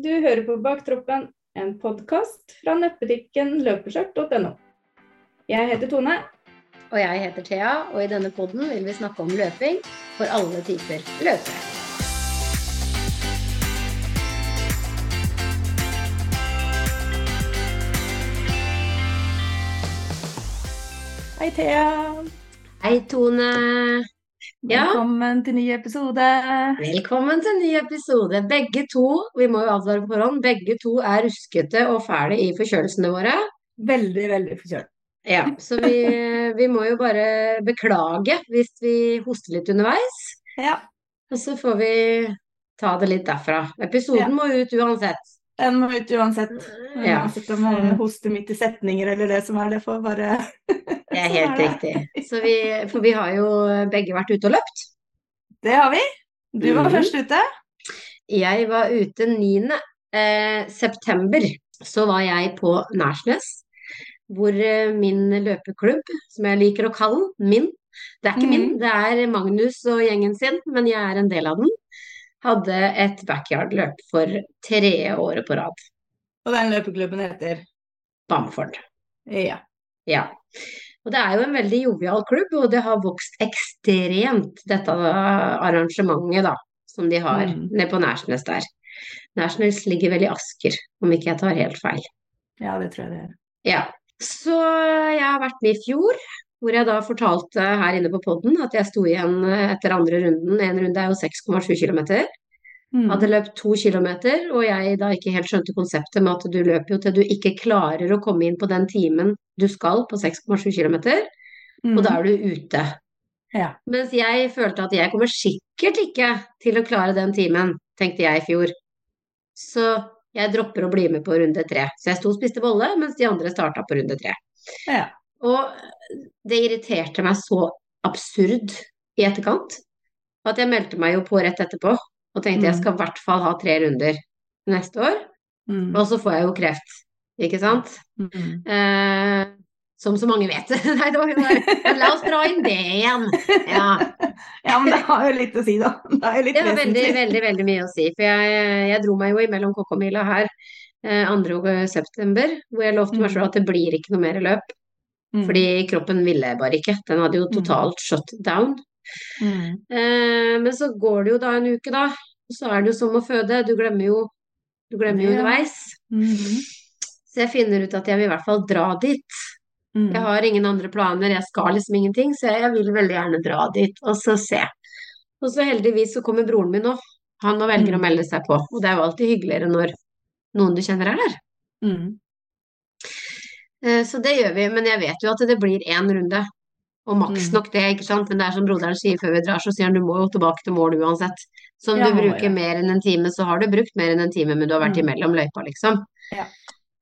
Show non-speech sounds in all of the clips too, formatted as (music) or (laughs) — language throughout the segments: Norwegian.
Du hører på Baktroppen, en podkast fra nettbutikken løpeskjørt.no. Jeg heter Tone. Og jeg heter Thea, og i denne podden vil vi snakke om løping for alle typer løpere. Hei, Thea. Hei, Tone. Ja. Velkommen til ny episode. Velkommen til ny episode. Begge to, vi må jo advare på forhånd, begge to er ruskete og fæle i forkjølelsene våre. Veldig, veldig forkjølt. Ja, så vi, (laughs) vi må jo bare beklage hvis vi hoster litt underveis. Ja. Og så får vi ta det litt derfra. Episoden Ja. må ut uansett. Den må ut uansett. Ja. Uansett om man hoster midt i setninger eller det som er det, får bare (laughs) Det er Sånn helt er riktig. Vi, for vi har jo begge vært ute og løpt. Det har vi. Du var mm. først ute. Jeg var ute 9. Eh, september. Så var jeg på Nærsnes, hvor eh, min løpeklubb, som jeg liker å kalle den, min Det er ikke min, Mhm. det er Magnus og gjengen sin, men jeg er en del av den. Hadde et backyard-løp for tredje året på rad. Og den løpeklubben heter Bamford. Ja. Ja. Og det er jo en veldig jovial klubb, og det har vokst ekstremt, dette arrangementet da, som de har Mm. nede på Nærsnes der. Nærsnes ligger vel i Asker, om ikke jeg tar helt feil. ja, det tror jeg det er. Ja. Så jeg har vært med i fjor, hvor jeg da fortalte her inne på podden at jeg sto igjen eh, etter andre runden. En runde er jo 6,7 km. Mm. Hadde løpt to kilometer, og jeg da ikke helt skjønte konseptet med at du løper jo til du ikke klarer å komme inn på den timen du skal på 6,7 km, og da er du ute. Mm. Ja. Mens jeg følte at jeg kommer sikkert ikke til å klare den timen, tenkte jeg i fjor. Så jeg dropper å bli med på runde tre. Så jeg sto og spiste bolle, mens de andre starta på runde tre. Ja. Og det irriterte meg så absurd i etterkant at jeg meldte meg jo på rett etterpå og tenkte jeg Mm. skal i hvert fall ha tre runder neste år, Mm. og så får jeg jo kreft, ikke sant? Mm. Eh, som så mange vet. (laughs) Nei, det var bare La oss dra inn det igjen. Ja. (laughs) Ja, men det har jo litt å si, da. Det har veldig, veldig, veldig mye å si. For jeg, jeg dro meg jo imellom Kokkomila her eh, 2. september, hvor jeg lovte meg Mm. selv at det blir ikke noe mer løp. Mm. Fordi kroppen ville bare ikke. Den hadde jo totalt shut down. Mm. Eh, men så går det jo da en uke, da. Og så er det jo som å føde. Du glemmer jo, du glemmer jo Ja. underveis. Mhm. Så jeg finner ut at jeg vil i hvert fall dra dit. Mm. Jeg har ingen andre planer, jeg skal liksom ingenting, så jeg vil veldig gjerne dra dit og så se. Og så heldigvis så kommer broren min nå. Han nå velger å Mm. melde seg på, og det er jo alltid hyggeligere når noen du kjenner er der. Mm. Eh, Så det gjør vi, men jeg vet jo at det blir én runde. Og maks Mm. nok det, ikke sant. Men det er som broderen sier før vi drar, så sier han du må jo tilbake til mål uansett. Så om Ja, du bruker ja. mer enn en time, så har du brukt mer enn en time, men du har vært Mm. imellom løypa, liksom. Ja.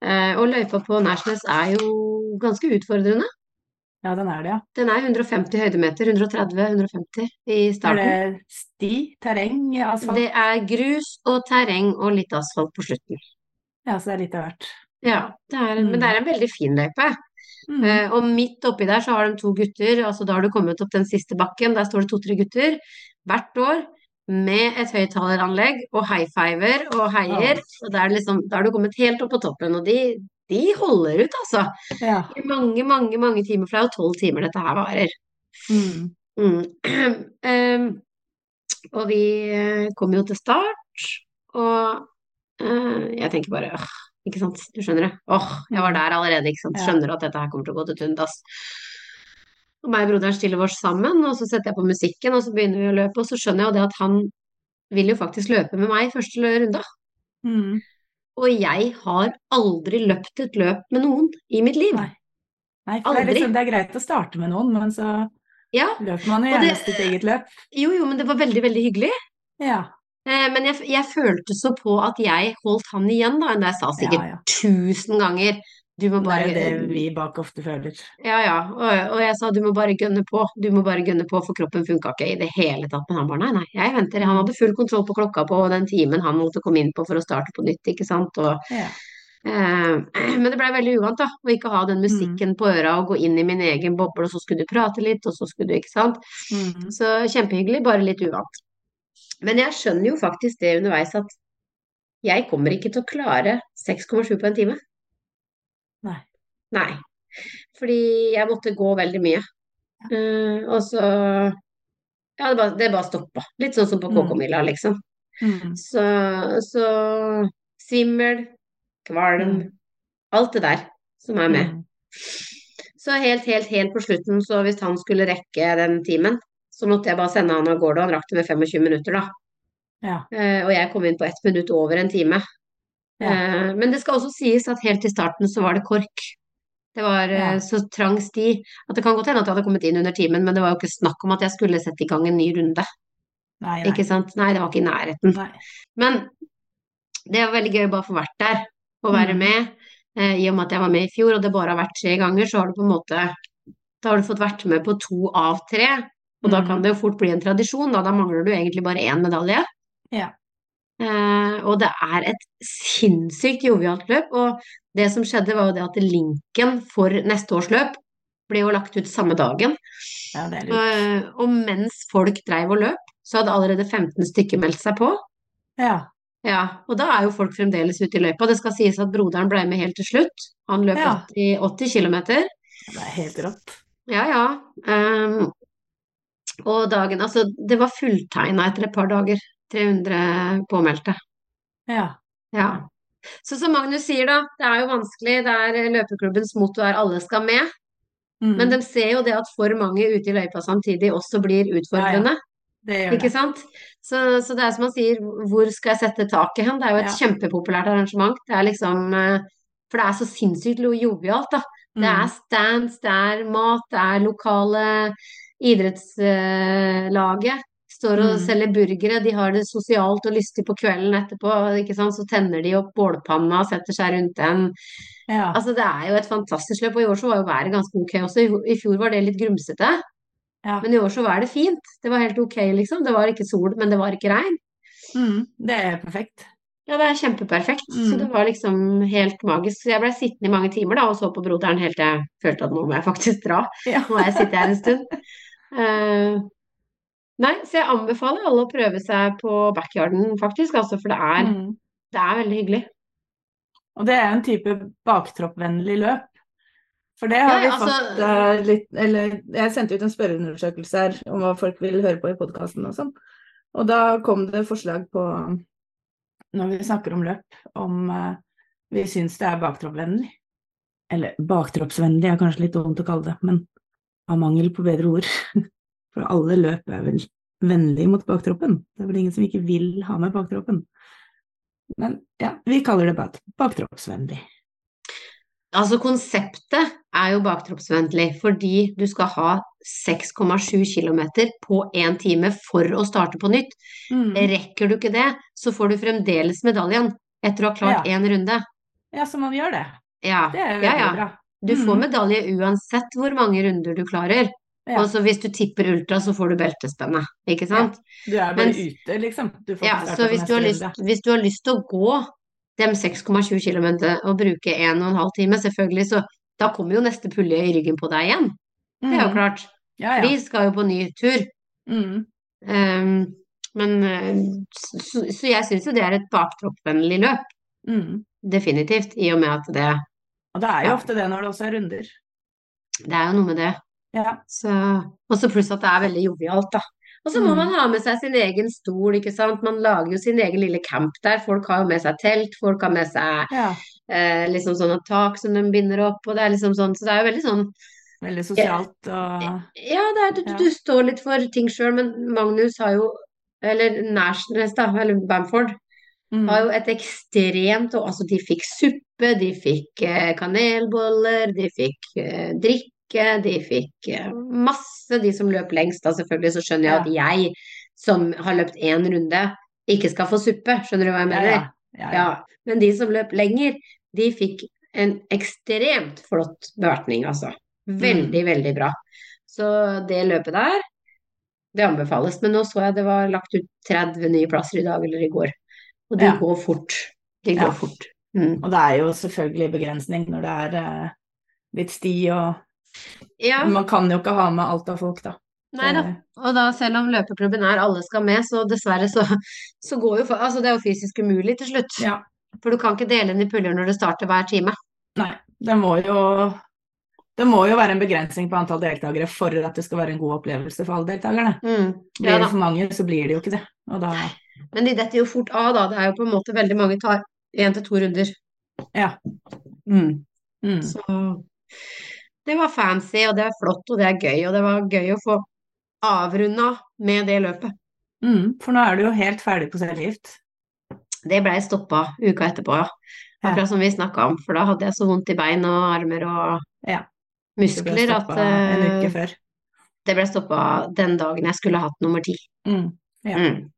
Eh, Og løypa på Nærsnes er jo ganske utfordrende. Ja, den er det, ja. Den er 150 høydemeter, 130-150 i starten. Er det sti, terreng, asfalt? Det er grus og terreng og litt asfalt på slutten. Ja, så det er litt av hvert. Ja, det er, men Mm. det er en veldig fin løype. Mm. Eh, og midt oppi der så har de to gutter, altså da har du kommet opp den siste bakken, der står det to-tre gutter hvert år med et høyttaleranlegg og high-fiver og heier, og det er liksom, da har du kommet helt opp på toppen, og de, de holder ut, altså. Ja. I mange, mange, mange timer, for det er jo tolv timer dette her varer. Mm. Mm. Em, (clears throat) og vi kommer kom jo til start, og uh, jeg tenker bare åh, ikke sant, du skjønner det. Åh, jeg var der allerede, ikke sant. Skjønner at dette her kommer til å gå til tundas. Og meg og broderen stiller oss sammen, og så setter jeg på musikken, og så begynner vi å løpe, og så skjønner jeg jo det at han vil jo faktisk løpe med meg første runde. Mm. Og jeg har aldri løpt et løp med noen i mitt liv. Nei. Nei, for det er, liksom, det er greit å starte med noen, men så Ja, løper man jo det- gjerne sitt eget løp. jo jo, men det var veldig, veldig hyggelig. Ja. Eh, Men jeg, jeg følte så på at jeg holdt han igjen, da. enn Jeg sa sikkert Ja, ja. tusen ganger du må Det er jo det vi bak ofte føler. Ja, ja. Og, og jeg sa du må bare gønne på. Du må bare gønne på, for kroppen funka ikke i det hele tatt. Men han bare nei, nei, jeg venter. Han hadde full kontroll på klokka på den timen han måtte komme inn på for å starte på nytt, ikke sant. Og, Ja. eh, men det blei veldig uvant, da. Å ikke ha den musikken på øra og gå inn i min egen boble, og så skulle du prate litt, og så skulle du, ikke sant. Mm. Så kjempehyggelig, bare litt uvant. Men jeg skjønner jo faktisk det underveis at jeg kommer ikke til å klare 6,7 på en time. Nei. Nei. Fordi jeg måtte gå veldig mye. Eh, og så Ja, det bare, det bare stoppa. Litt sånn som på Mm. KK-mila, liksom. Mm. Så, så svimmel, kvalm, Mm. alt det der som er med. Mm. Så helt, helt, helt på slutten, så hvis han skulle rekke den timen, så måtte jeg bare sende han av gårde, og han rakk det med 25 minutter, da. Ja. Eh, og jeg kom inn på ett minutt over en time. Ja. Eh, men det skal også sies at helt i starten så var det kork. Det var eh, Ja. så trang sti at det kan godt hende at jeg hadde kommet inn under timen, men det var jo ikke snakk om at jeg skulle sette i gang en ny runde. Nei, nei. Ikke sant? Nei, det var ikke i nærheten. nei. Men det var veldig gøy bare å få vært der og være Mm. med. Eh, I og med at jeg var med i fjor, og det bare har vært tre ganger, så har du på en måte Da har du fått vært med på to av tre. Og da Mm. kan det jo fort bli en tradisjon, da. Da mangler du egentlig bare én medalje. Ja. Eh, og det er et sinnssykt jovialt løp. Og det som skjedde, var jo det at linken for neste års løp ble jo lagt ut samme dagen. ja, det er. Eh, og mens folk dreiv og løp, så hadde allerede 15 stykker meldt seg på. Ja. Ja, og da er jo folk fremdeles ute i løypa. Det skal sies at broderen ble med helt til slutt. Han løp Ja. 80, 80 km. Det er helt rått. Ja, ja. Ehm, og dagen Altså, det var fulltegna etter et par dager. 300 påmeldte. Ja. Ja. Så som Magnus sier, da, det er jo vanskelig. Det er løpeklubbens motto er 'alle skal med'. Mm. Men de ser jo det at for mange ute i løypa samtidig også blir utfordrende. det gjør Ikke det. sant? Så, så det er som han sier, hvor skal jeg sette taket hen? Det er jo et Ja. kjempepopulært arrangement. Det er liksom eh, For det er så sinnssykt jovialt, da. Det Mm. er stands, det er mat, det er lokale idrettslaget. Står og Mm. selger burgere, de har det sosialt og lystig på kvelden etterpå. Så tenner de opp bålpanna og setter seg rundt den. Ja. Altså det er jo et fantastisk løp, og i år så var jo været ganske ok også. I, fjor var det litt grumsete. ja. Men i år så var det fint. Det var helt ok, liksom. Det var ikke sol, men det var ikke regn. Mm. Det er perfekt. Ja, det er kjempeperfekt. Så Mm. det var liksom helt magisk. Så jeg ble sittende i mange timer da og så på broderen helt til jeg følte at nå må jeg faktisk dra. Ja. Nå har jeg sittet her en stund. (laughs) Eh, nei, så jeg anbefaler alle å prøve seg på backyarden, faktisk, altså, for det er, Mm. det er veldig hyggelig. Og det er en type baktroppvennlig løp. For det har Ja, vi altså- fått eh, litt Eller jeg sendte ut en spørreundersøkelse her om hva folk vil høre på i podkasten og sånn. Og da kom det forslag på, når vi snakker om løp, om uh, vi syns det er baktroppvennlig. Eller baktroppsvennlig er kanskje litt dumt å kalle det, men av mangel på bedre ord. (laughs) For alle løp er vel vennlige mot baktroppen. Det er vel ingen som ikke vil ha med baktroppen. Men ja, vi kaller det bak baktroppsvennlig. Altså konseptet er jo baktroppsvennlig fordi du skal ha 6,7 km på én time for å starte på nytt. Mm. Rekker du ikke det, så får du fremdeles medaljen etter å ha klart Ja. runde. Ja, så man gjør det. Ja, Det er ja, veldig ja. bra. Du får Mhm. medalje uansett hvor mange runder du klarer. Ja. Og så hvis du tipper ultra, så får du beltespenne, ikke sant? Du er bare Mens- ute, liksom. Du får Ja, så hvis du, har lyst, hvis du har lyst til å gå de 6,7 km og bruke 1 12 time, selvfølgelig, så da kommer jo neste pulje i ryggen på deg igjen. Det er jo Mm. klart. Ja, ja. de skal jo på ny tur. Mm. Um, men så, så jeg syns jo det er et baktroppvennlig løp. Mm. Definitivt. I og med at det, Og det er jo Ja. ofte det når det også er runder. det er jo noe med det. Ja. Og så pluss at det er veldig jovialt, da. Og så må Mm. man ha med seg sin egen stol, ikke sant. Man lager jo sin egen lille camp der. Folk har jo med seg telt, folk har med seg ja. eh, liksom sånne tak som de binder opp, og det er liksom sånn, så det er jo veldig sånn Veldig sosialt og Ja, det er, du, Ja. du står litt for ting sjøl, men Magnus har jo Eller Nærsnes, da, eller Bamford, mm. har jo et ekstremt Altså, de fikk suppe, de fikk eh, kanelboller, de fikk eh, drikke, de fikk eh, masse. De som løp lengst, da selvfølgelig, så skjønner jeg at jeg, som har løpt én runde, ikke skal få suppe. Skjønner du hva jeg mener? ja. Ja, ja. Men de som løp lenger, de fikk en ekstremt flott bevertning, altså. Veldig, veldig bra. Så det løpet der, det anbefales. Men nå så jeg det var lagt ut 30 nye plasser i dag eller i går. Og de Ja. går fort. De går Ja. fort. Mm. Og det er jo selvfølgelig begrensning når det er eh, litt sti og Ja, Man kan jo ikke ha med alt av folk, da. Nei da. Og da, selv om løpeklubben er alle skal med, så dessverre så, så går jo for, Altså, det er jo fysisk umulig til slutt. Ja. For du kan ikke dele inn i puller når det starter hver time. Nei. Det må jo det må jo være en begrensning på antall deltakere for at det skal være en god opplevelse for alle deltakerne. Mm. Blir det for mange, så blir det jo ikke det. Og da Men de detter jo fort av, da. Det er jo på en måte veldig mange tar én til to runder. Ja. Mm. Mm. Så det var fancy, og det er flott, og det er gøy. Og det var gøy å få avrunda med det løpet. Mm. For nå er du jo helt ferdig på cellegift. Det blei stoppa uka etterpå, ja. Akkurat som vi snakka om, for da hadde jeg så vondt i bein og armer og Ja. Muskler at stoppa en uke eh, før. det ble stoppa den dagen jeg skulle hatt nummer ti. Mm. Ja. Mm.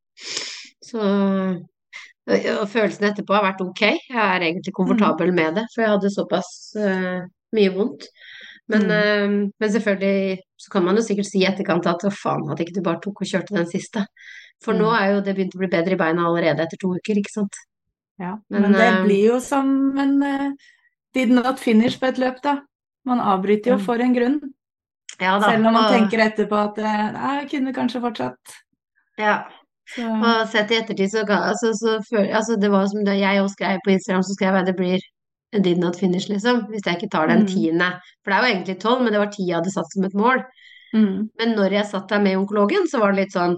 Så og- følelsen etterpå har vært ok. Jeg er egentlig komfortabel med det, for jeg hadde såpass uh, mye vondt. Men, Mm. uh, men selvfølgelig så kan man jo sikkert si i etterkant at å faen, at ikke du bare tok og kjørte den siste. For nå Mm. er jo det begynt å bli bedre i beina allerede etter to uker, ikke sant. Ja. Men, Men, det uh, blir jo som en did not finish på et løp, da. Man avbryter jo Mm. for en grunn. Ja da. Selv når man og- tenker etterpå at jeg kunne kanskje fortsatt. ja. Så, Og sett i ettertid så, altså, så føler altså, Det var som det jeg også skrev på Instagram, så skrev jeg det blir did not finish, liksom. Hvis jeg ikke tar den Mm. tiende. For det er jo egentlig tolv, men det var ti jeg hadde satt som et mål. mm. Men når jeg satt der med onkologen, så var det litt sånn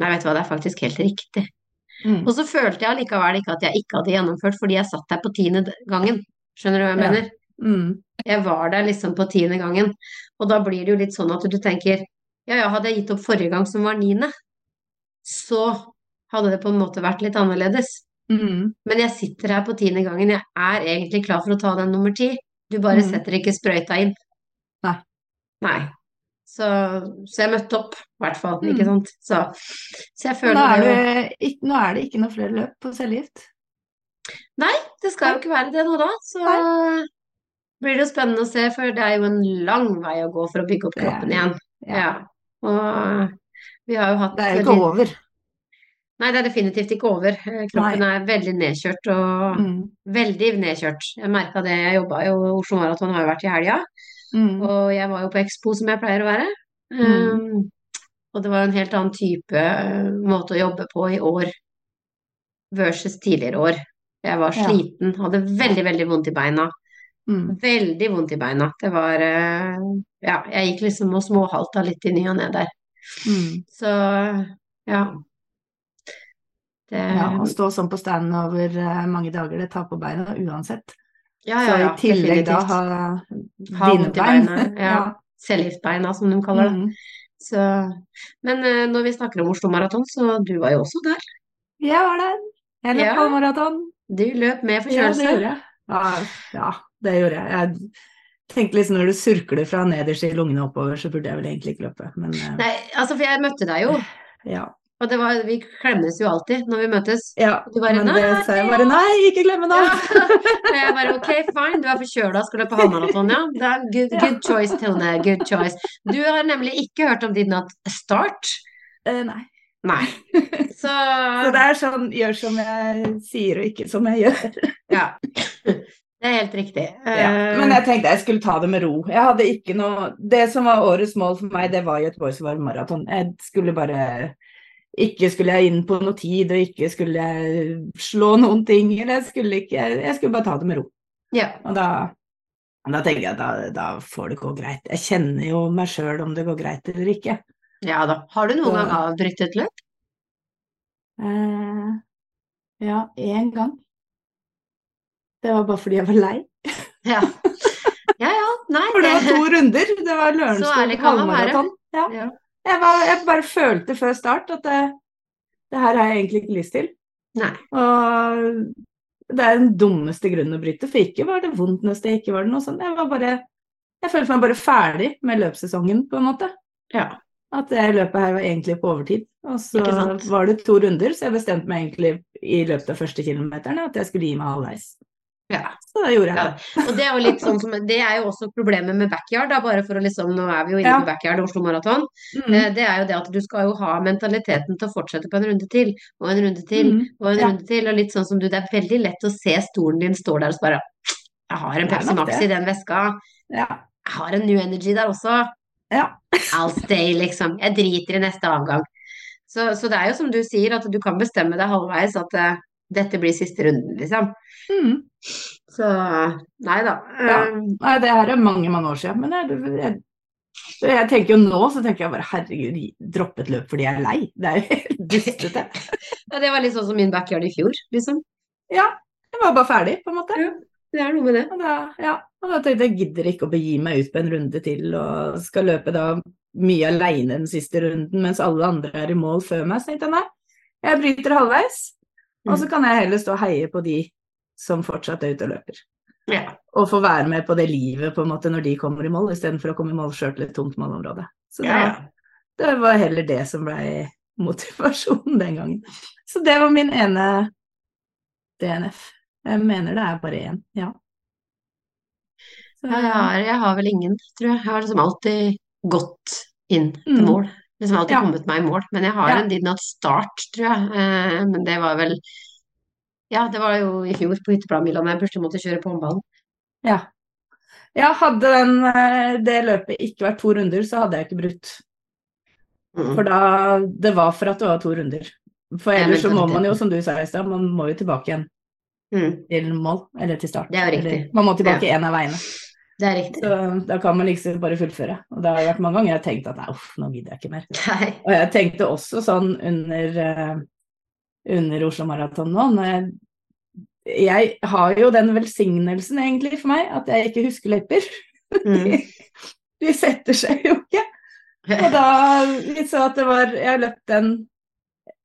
Nei, vet du hva, det er faktisk helt riktig. Mm. Og så følte jeg allikevel ikke at jeg ikke hadde gjennomført, fordi jeg satt der på tiende gangen. Skjønner du hva jeg Ja. mener? Mm. Jeg var der liksom på tiende gangen. Og da blir det jo litt sånn at du tenker Ja, ja, hadde jeg gitt opp forrige gang som var niende, så hadde det på en måte vært litt annerledes. Mm. Men jeg sitter her på tiende gangen. Jeg er egentlig klar for å ta den nummer ti. Du bare Mm. setter ikke sprøyta inn. Nei. Nei. Så, så jeg møtte opp, i hvert fall. Mm. Ikke sant. Så, så jeg Nå er, det jo nå er det ikke noe flere løp på cellegift. Nei, det skal jo ikke være det nå da. Så blir det jo spennende å se, for det er jo en lang vei å gå for å bygge opp kroppen igjen. Ja. Ja. Og vi har jo hatt Det er ikke veldig- over. Nei, det er definitivt ikke over. Kroppen Kroppen er veldig nedkjørt og Mm. veldig nedkjørt. Jeg merka det, jeg jobba jo Oslo Maraton har jo vært i helga. Mm. Og jeg var jo på Expo som jeg pleier å være. Mm. Um, og det var en helt annen type uh, måte å jobbe på i år versus tidligere år. Jeg var Ja. sliten, hadde veldig, veldig vondt i beina. Mm. Veldig vondt i beina. Det var uh, Ja, jeg gikk liksom og småhalta litt i ny og ne der. Mm. Så ja. Det, Ja, å stå sånn på stand over eh, mange dager, det tar på beina uansett. ja, Så ja, i tillegg da ha Ha dine bein. Ja. (laughs) ja. Cellegiftbeina, som de kaller det. Mm. Så, men eh, når vi snakker om Oslo Maraton, så du var jo også der. Jeg var der. Jeg løp Ja. halvmaraton. Du løp med Ja, det forkjølelse. gjorde jeg. Ja, ja, det gjorde jeg. Jeg tenkte liksom når du surkler fra nederst i lungene oppover, så burde jeg vel egentlig ikke løpe. Men eh, Nei, altså for jeg møtte deg jo, ja. og det var, vi klemmes jo alltid når vi møtes. ja. Du bare, Men det «Nei, sa jeg bare nei, ikke glemme nå! Ja. Jeg bare ok, fine, du er forkjøla, skal løpe halvmaraton, ja. Det er good, good choice, Tone. Good choice. Du har nemlig ikke hørt om din natt Start. Eh, nei. Nei. (laughs) Så Så det er sånn gjør som jeg sier og ikke som jeg gjør. ja. Det er helt riktig. Ja. Eh, Men jeg tenkte jeg skulle ta det med ro. Jeg hadde ikke noe Det som var årets mål for meg, det var Göteborgs varmmaraton. Jeg skulle bare Ikke skulle jeg inn på noe tid, og ikke skulle jeg slå noen ting. Eller jeg skulle ikke Jeg skulle bare ta det med ro. ja. Og da da tenker jeg da, da får det gå greit. Jeg kjenner jo meg sjøl om det går greit eller ikke. ja da. Har du noen Så- gang avbrutt et løp? Eh, ja, én gang. Det var bare fordi jeg var lei. Ja. Ja ja, nei For det var to runder. Det var Så Lørenskog halvmaraton. Ja. ja. Jeg, var, jeg bare følte før start at det, det her har jeg egentlig ikke lyst til. Nei. Og det er den dummeste grunnen å bryte, for ikke var det vondt neste sted, ikke var det noe sånt. Jeg var bare Jeg følte meg bare ferdig med løpssesongen, på en måte. Ja. At det løpet her var egentlig på overtid. Og så var det to runder, så jeg bestemte meg egentlig i løpet av første kilometerne at jeg skulle gi meg halvveis. Ja. Så det gjorde jeg Ja, og det er jo litt sånn som Det er jo også problemet med backyard, da, bare for å liksom Nå er vi jo inne Ja. på backyard Oslo Maraton. Mm. Eh, Det er jo det at du skal jo ha mentaliteten til å fortsette på en runde til, og en runde til, Mm. og en Ja. runde til. Og litt sånn som du, det er veldig lett å se stolen din står der og så bare Jeg har en Pepsi Max i den veska. Ja. Jeg har en New Energy der også. Ja. I'll stay, liksom. Jeg driter i neste avgang. Så, så det er jo som du sier, at du kan bestemme deg halvveis at eh, dette blir siste runden, liksom. Mm. Så nei da. Ja. Eh, Nei, det her er mange, mange år siden. Men jeg, jeg, jeg tenker jo nå, så tenker jeg bare herregud, droppe et løp fordi jeg er lei. Det er jo helt dustete. (laughs) ja, det var litt sånn som min backyard i fjor, liksom. Ja, jeg var bare ferdig, på en måte. Ja. Det er noe med det. Og da, ja, og da tenkte jeg gidder ikke å begi meg ut på en runde til og skal løpe da mye aleine den siste runden mens alle andre er i mål før meg. Så tenkte jeg nei, jeg bryter halvveis, og så kan jeg heller stå og heie på de som fortsatt er ute og løper. Ja. Og få være med på det livet på en måte når de kommer i mål, istedenfor å komme i mål sjøl til et tomt målområde. Så det, Ja, det var heller det som blei motivasjonen den gangen. Så det var min ene DNF. Jeg mener det er bare én, ja. Så, Ja, jeg, har, jeg har vel ingen, tror jeg. Jeg har liksom alltid gått inn til Mm. Mål. Liksom alltid Ja. kommet meg i mål. Men jeg har Ja. en did not start, tror jeg. Eh, men det var vel Ja, det var jo i fjor på hytteplanmila da jeg plutselig måtte kjøre på håndballen. Ja. ja, hadde den, eh, det løpet ikke vært to runder, så hadde jeg ikke brutt. Mm. For da Det var for at det var to runder. For ellers så må man jo, som du sa i stad, man må jo tilbake igjen Mm. til mål, eller til start. Det er jo riktig. Eller, man må tilbake én av veiene. Det er riktig. Så da kan man liksom bare fullføre. Og det har vært mange ganger jeg har tenkt at nei, uff, nå gidder jeg ikke mer. Nei. Og jeg tenkte også sånn under, eh, under Oslo Maraton nå når jeg, jeg har jo den velsignelsen egentlig for meg at jeg ikke husker løyper. Mm. (laughs) De setter seg jo ikke. Og da vi så at det var Jeg har løpt den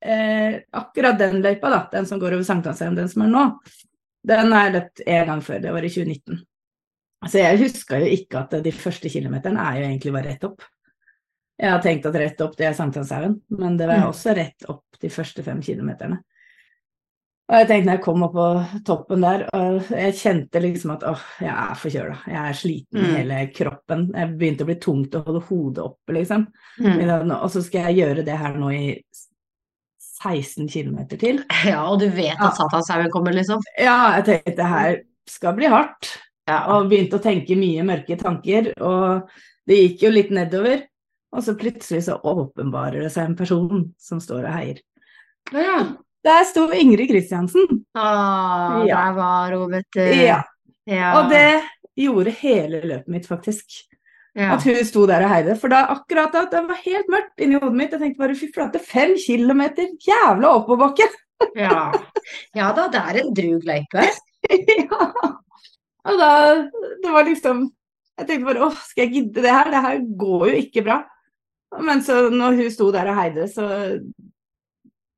eh, Akkurat den løypa, da, den som går over Sankthanshaugen, den som er nå, den har jeg løpt en gang før. Det var i 2019. Så jeg huska jo ikke at de første kilometerne er jo egentlig bare rett opp. Jeg har tenkt at rett opp det er Sankthanshaugen, men det var Mm. også rett opp de første fem kilometerne. Og jeg tenkte når jeg kom opp på toppen der, og jeg kjente liksom at åh, jeg er forkjøla. Jeg er sliten i Mm. hele kroppen. Jeg begynte å bli tungt å holde hodet oppe, liksom. Mm. Og så skal jeg gjøre det her nå i 16 km til. (laughs) Ja, og du vet Ja. at Satanshaugen kommer, liksom. Ja, jeg tenkte det her skal bli hardt. Ja. Og begynte å tenke mye mørke tanker. Og det gikk jo litt nedover. Og så plutselig så åpenbarer det seg en person som står og heier. Ja. Der sto Ingrid Kristiansen. Ah, Ja. der var hun, vet du. Ja. Ja. Og det gjorde hele løpet mitt, faktisk. ja. At hun sto der og heide. For da akkurat da, det var helt mørkt inni hodet mitt. Jeg tenkte bare fy flate, fem kilometer, jævla oppoverbakke! Ja. ja da, det er en drug løype. (laughs) ja. Og da Det var liksom Jeg tenkte bare åh, skal jeg gidde det her? Det her går jo ikke bra. Men så når hun sto der og heide, så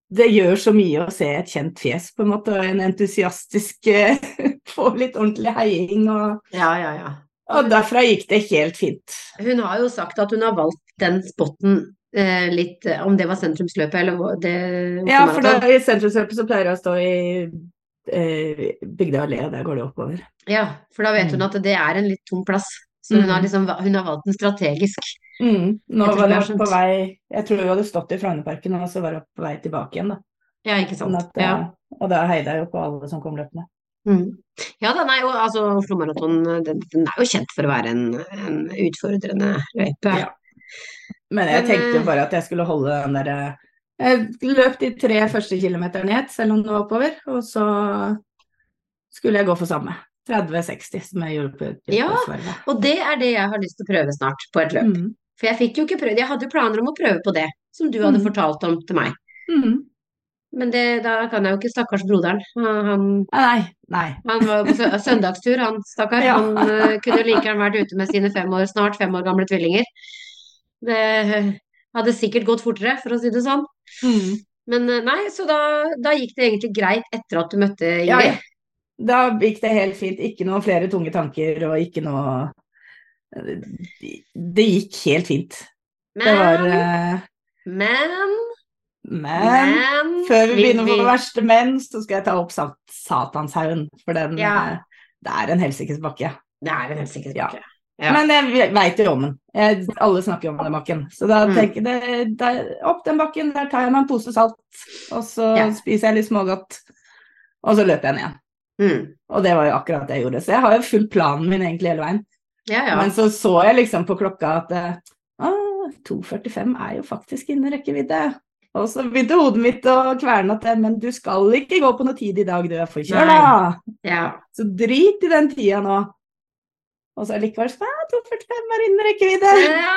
Det gjør så mye å se et kjent fjes, på en måte, og en entusiastisk eh, (laughs) Få litt ordentlig heiing, og, Ja, ja, ja. og derfra gikk det helt fint. Hun har jo sagt at hun har valgt den spotten eh, litt eh, Om det var sentrumsløpet eller det Ja, for da, i sentrumsløpet så pleier jeg å stå i Bygdøy allé, og der går det oppover. Ja, for da vet hun Mm. at det er en litt tung plass. Så hun Mm. har liksom hun har valgt den strategisk. Mm. Nå var det på vei Jeg tror hun hadde stått i Frognerparken, og så var hun på vei tilbake igjen, da. Ja, ikke sant. Sånn at, Ja. eh, Og da heide jeg jo på alle som kom løpende. Mm. Ja, den er jo, altså Oslo Maraton den, den er jo kjent for å være en, en utfordrende løype. Ja. Men jeg tenkte jo eh, bare at jeg skulle holde den derre Jeg løp de tre første kilometerne i ett, selv om det var oppover, og så skulle jeg gå for samme. 30-60, som jeg gjorde på Ja. Og det er det jeg har lyst til å prøve snart på et løp. Mm. For jeg fikk jo ikke prøvd Jeg hadde jo planer om å prøve på det, som du hadde Mm. fortalt om til meg. Mm. Men det, da kan jeg jo ikke Stakkars broderen. Han, han, Nei, nei. han var på søndagstur, han stakkar. Ja. Han uh, kunne jo like gjerne vært ute med sine fem år, snart fem år gamle tvillinger. Det hadde sikkert gått fortere, for å si det sånn. Mm. Men eh, nei, så da, da gikk det egentlig greit etter at du møtte Ingrid. ja. Da gikk det helt fint. Ikke noen flere tunge tanker og ikke noe Det gikk helt fint. Det var Men, eh, men, Men men før vi begynner på det verste men, så skal jeg ta opp Sat Satanshaugen. For den Ja. eh, Det er en helsikes bakke. Det er en helsikes bakke. Ja. Ja. Men jeg veit jo om den. Jeg, alle snakker om den bakken. Så da Mm. tenker jeg det, opp den bakken, der tar jeg meg en pose salt, og så Ja. spiser jeg litt smågodt, og så løper jeg ned igjen. Mm. Og det var jo akkurat det jeg gjorde. Så jeg har jo fulgt planen min egentlig hele veien. Ja, ja. Men så så jeg liksom på klokka at ah, 2,45 er jo faktisk innen rekkevidde. Og så begynte hodet mitt å kverne at men du skal ikke gå på noe tid i dag, du er forkjøla. Ja. Så drit i den tida nå. Og så likevel sånn ja, 2,45 er innen rekkevidde. Ja.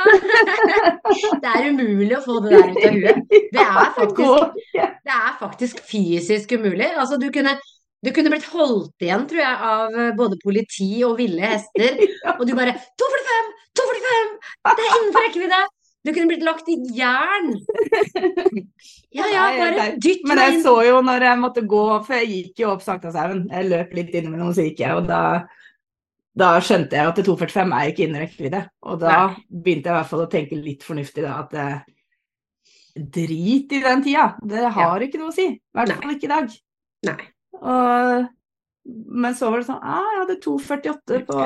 (laughs) Det er umulig å få det der ut av huet. Det er (laughs) faktisk, det er faktisk fysisk umulig. Altså, du kunne, du kunne blitt holdt igjen, tror jeg, av eh, både politi og ville hester. (laughs) Og du bare 2,45! 2,45! Det er innenfor rekkevidde! Du kunne blitt lagt i jern. Ja ja, bare dytt meg inn. Men jeg så jo når jeg måtte gå, for jeg gikk jo opp Sankthanshaugen. Jeg løp litt innimellom, så gikk jeg, og da, da skjønte jeg at 2,45 er ikke innen rekkevidde. Og da Nei. begynte jeg i hvert fall å tenke litt fornuftig, da, at eh, drit i den tida. Det har ikke noe å si. I hvert fall ikke i dag. Nei. Og, men så var det sånn ah, jeg hadde 2,48 på (laughs)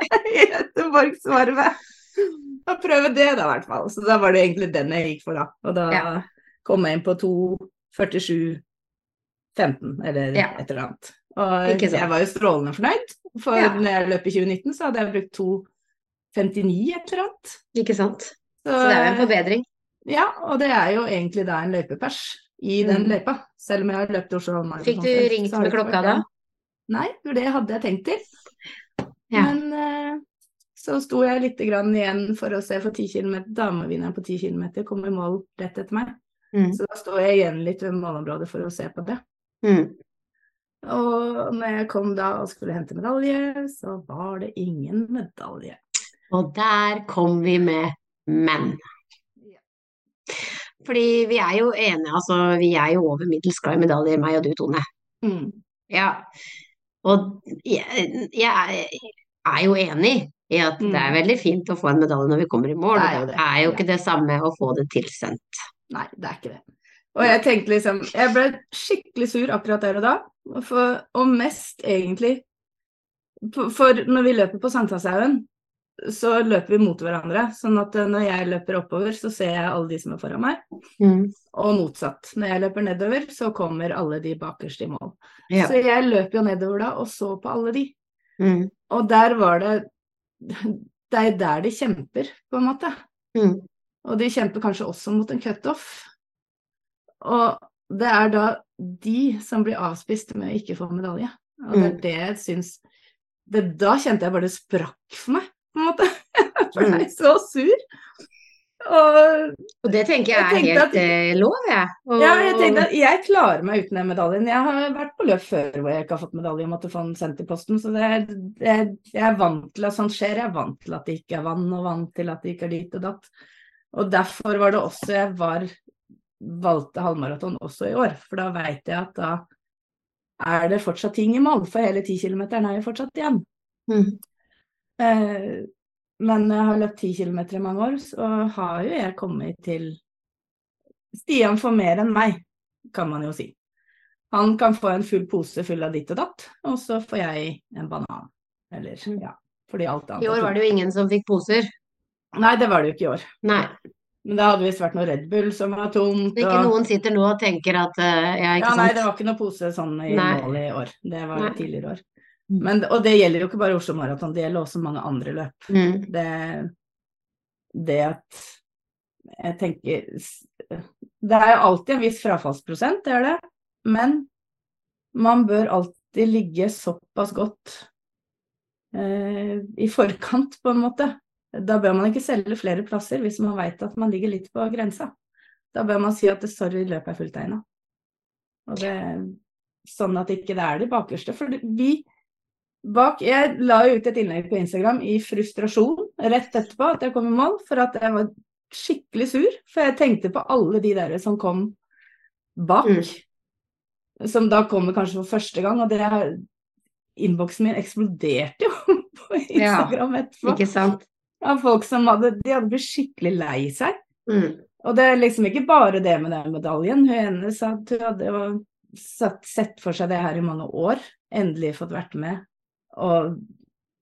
(laughs) Göteborgsvarvet. Prøve det, da, i hvert fall. Så da var det egentlig den jeg gikk for, da. Og da Ja. kom jeg inn på 2,47,15 eller Ja. et eller annet. Og jeg var jo strålende fornøyd, for Ja. når jeg løp i 2019, så hadde jeg brukt 2,59 et eller annet. Ikke sant. Så, Så det er jo en forbedring. ja, og det er jo egentlig da en løypepers i den Mm. løypa. Selv om jeg har løpt Oslo Halvmaraton Fikk du ringt med klokka da? Nei, for det hadde jeg tenkt til. Ja. Men eh, så sto jeg litt grann igjen for å se for 10 km. Damevinneren på 10 km kom i mål rett etter meg. Mm. Så da sto jeg igjen litt ved målområdet for å se på det. Mm. Og når jeg kom da og skulle hente medalje, så var det ingen medalje. Og der kom vi med men. Fordi vi er jo enige, altså vi er jo over middels glad i medaljer, meg og du, Tone. Mm. Ja. Og jeg, jeg er- jo enig i at det er veldig fint å få en medalje når vi kommer i mål. Det er jo Det det. er jo ikke det samme å få det tilsendt. Nei, det er ikke det. Og jeg tenkte liksom Jeg ble skikkelig sur akkurat der og da. For, og mest egentlig For, når vi løper på Sankthanshaugen, så løper vi mot hverandre. Sånn at eh, når jeg løper oppover, så ser jeg alle de som er foran meg. Mm. Og motsatt. Når jeg løper nedover, så kommer alle de bakerst i mål. Ja. Så jeg løp jo nedover da og så på alle de. Mm. Og der var det Det er der de kjemper, på en måte. Mm. Og de kjemper kanskje også mot en cutoff. Og det er da de som blir avspist med å ikke få medalje. Og det er Mm. det jeg syns det, Da kjente jeg bare det sprakk for meg, på en måte. (laughs) Jeg ble så sur. Og Og det tenker jeg Jeg er helt at- eh, lov, jeg. Og, ja, jeg tenkte at jeg klarer meg uten den medaljen. Jeg har vært på løp før hvor jeg ikke har fått medalje og måtte få den sendt i posten, så det, er- det, jeg er vant til at sånt skjer. Jeg er vant til at det ikke er vann, og vant til at det ikke er dit og datt. Og derfor var det også jeg var valgte halvmaraton også i år, for da veit jeg at da er det fortsatt ting i mål, for hele 10 km er jo fortsatt igjen. Mm. Eh, men jeg har løpt 10 km i mange år, så har jo jeg kommet til Stian får mer enn meg, kan man jo si. Han kan få en full pose full av ditt og datt, og så får jeg en banan. Eller ja, fordi alt annet I år var det jo ingen som fikk poser. Nei, det var det jo ikke i år. Nei. Men det hadde visst vært noe Red Bull som var tomt. Ikke og- noen sitter nå og tenker at jeg Ja, ikke Ja, nei, det var ikke noe pose sånn i Nei. mål i år. Det var Nei. tidligere år. Mm. Men, og det gjelder jo ikke bare Oslo Maraton, det gjelder også mange andre løp. Mm. det, det at jeg tenker Det er jo alltid en viss frafallsprosent, det er det. Men man bør alltid ligge såpass godt eh, i forkant, på en måte. Da bør man ikke selge flere plasser hvis man veit at man ligger litt på grensa. Da bør man si at sorry, løpet er fulltegna. Og det Sånn at ikke det er de bakerste. For vi bak Jeg la ut et innlegg på Instagram i frustrasjon rett etterpå at jeg kom i mål, for at jeg var skikkelig sur. For jeg tenkte på alle de der som kom bak. Mm. Som da kommer kanskje for første gang, og det Innboksen min eksploderte jo (laughs) på Instagram etterpå. Ikke sant? Av folk som hadde De hadde blitt skikkelig lei seg. Mm. Og det er liksom ikke bare det med den medaljen. Hun ene sa at hun hadde jo satt, sett for seg det her i mange år. Endelig fått vært med. Og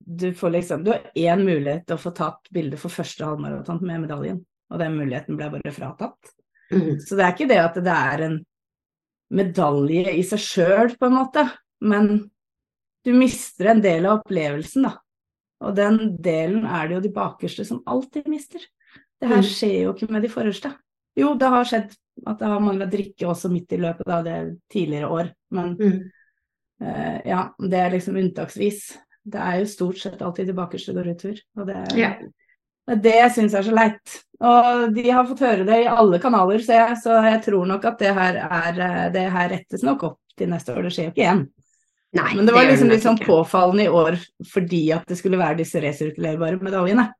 du får liksom Du har én mulighet til å få tatt bilde for første halvmaraton med medaljen, og den muligheten ble bare fratatt. Mm. Så det er ikke det at det er en medalje i seg sjøl, på en måte, men du mister en del av opplevelsen, da. Og den delen er det jo de bakerste som alltid mister. Det her Mm. skjer jo ikke med de forreste. Jo, det har skjedd at det har mangla drikke også midt i løpet av det tidligere år, men Mm. uh, ja, det er liksom unntaksvis. Det er jo stort sett alltid de bakerste går i tur, og det, Ja. det det jeg syns er så leit. Og de har fått høre det i alle kanaler, ser jeg, så jeg tror nok at det her er eh, Det her rettes nok opp til neste år, det skjer jo ikke igjen. Nei, Men det var det liksom litt sånn påfallende i år fordi at det skulle være disse resirkulerbare medaljene.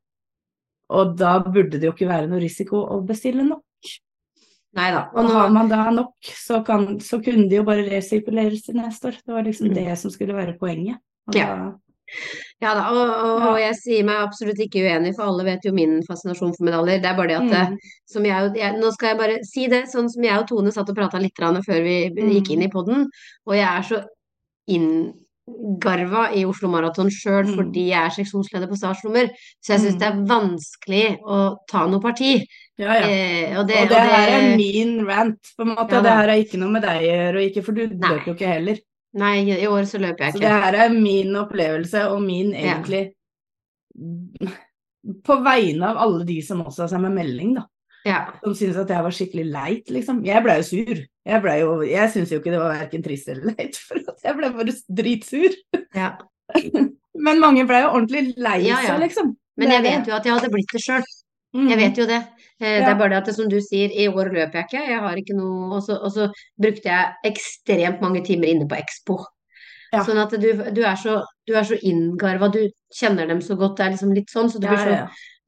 Og da burde det jo ikke være noe risiko å bestille nok. Neida. Og nå, har man da nok, så, kan, så kunne de jo bare resirkuleres til neste år. Det var liksom Mm. det som skulle være poenget. Og Ja. da, ja da, og, og, og jeg sier meg absolutt ikke uenig, for alle vet jo min fascinasjon for medaljer. Det er bare det at mm, som jeg, jeg, Nå skal jeg bare si det, sånn som jeg og Tone satt og prata litt før vi gikk inn i poden, og jeg er så inngarva i Oslo Maraton sjøl Mm. fordi jeg er seksjonsleder på startnummer, så jeg syns Mm. det er vanskelig å ta noe parti. ja, ja. Eh, og det, Og det her er min rant, på en måte. Ja, det her er ikke noe med deg å gjøre, og for du Nei. løper jo ikke heller. Nei, i år så løper jeg ikke. Så det her er min opplevelse, og min egentlig På vegne av alle de som også har sendt meg melding, da. Ja. Som syntes at jeg var skikkelig leit, liksom. Jeg blei jo sur. Jeg, ble jo, jeg syns jo ikke det var verken trist eller leit, (laughs) for jeg ble bare dritsur. ja. (laughs) Men mange blei jo ordentlig lei Ja, ja. liksom. Men jeg vet jo at jeg hadde blitt det sjøl. Mm. Jeg vet jo det. Eh, Det er bare det at det, som du sier, i år løper jeg ikke. Jeg har ikke noe Og så, og så brukte jeg ekstremt mange timer inne på Expo. Ja. Sånn at du, du er så, du er så inngarva, du kjenner dem så godt. Det er liksom litt sånn. Så du blir så,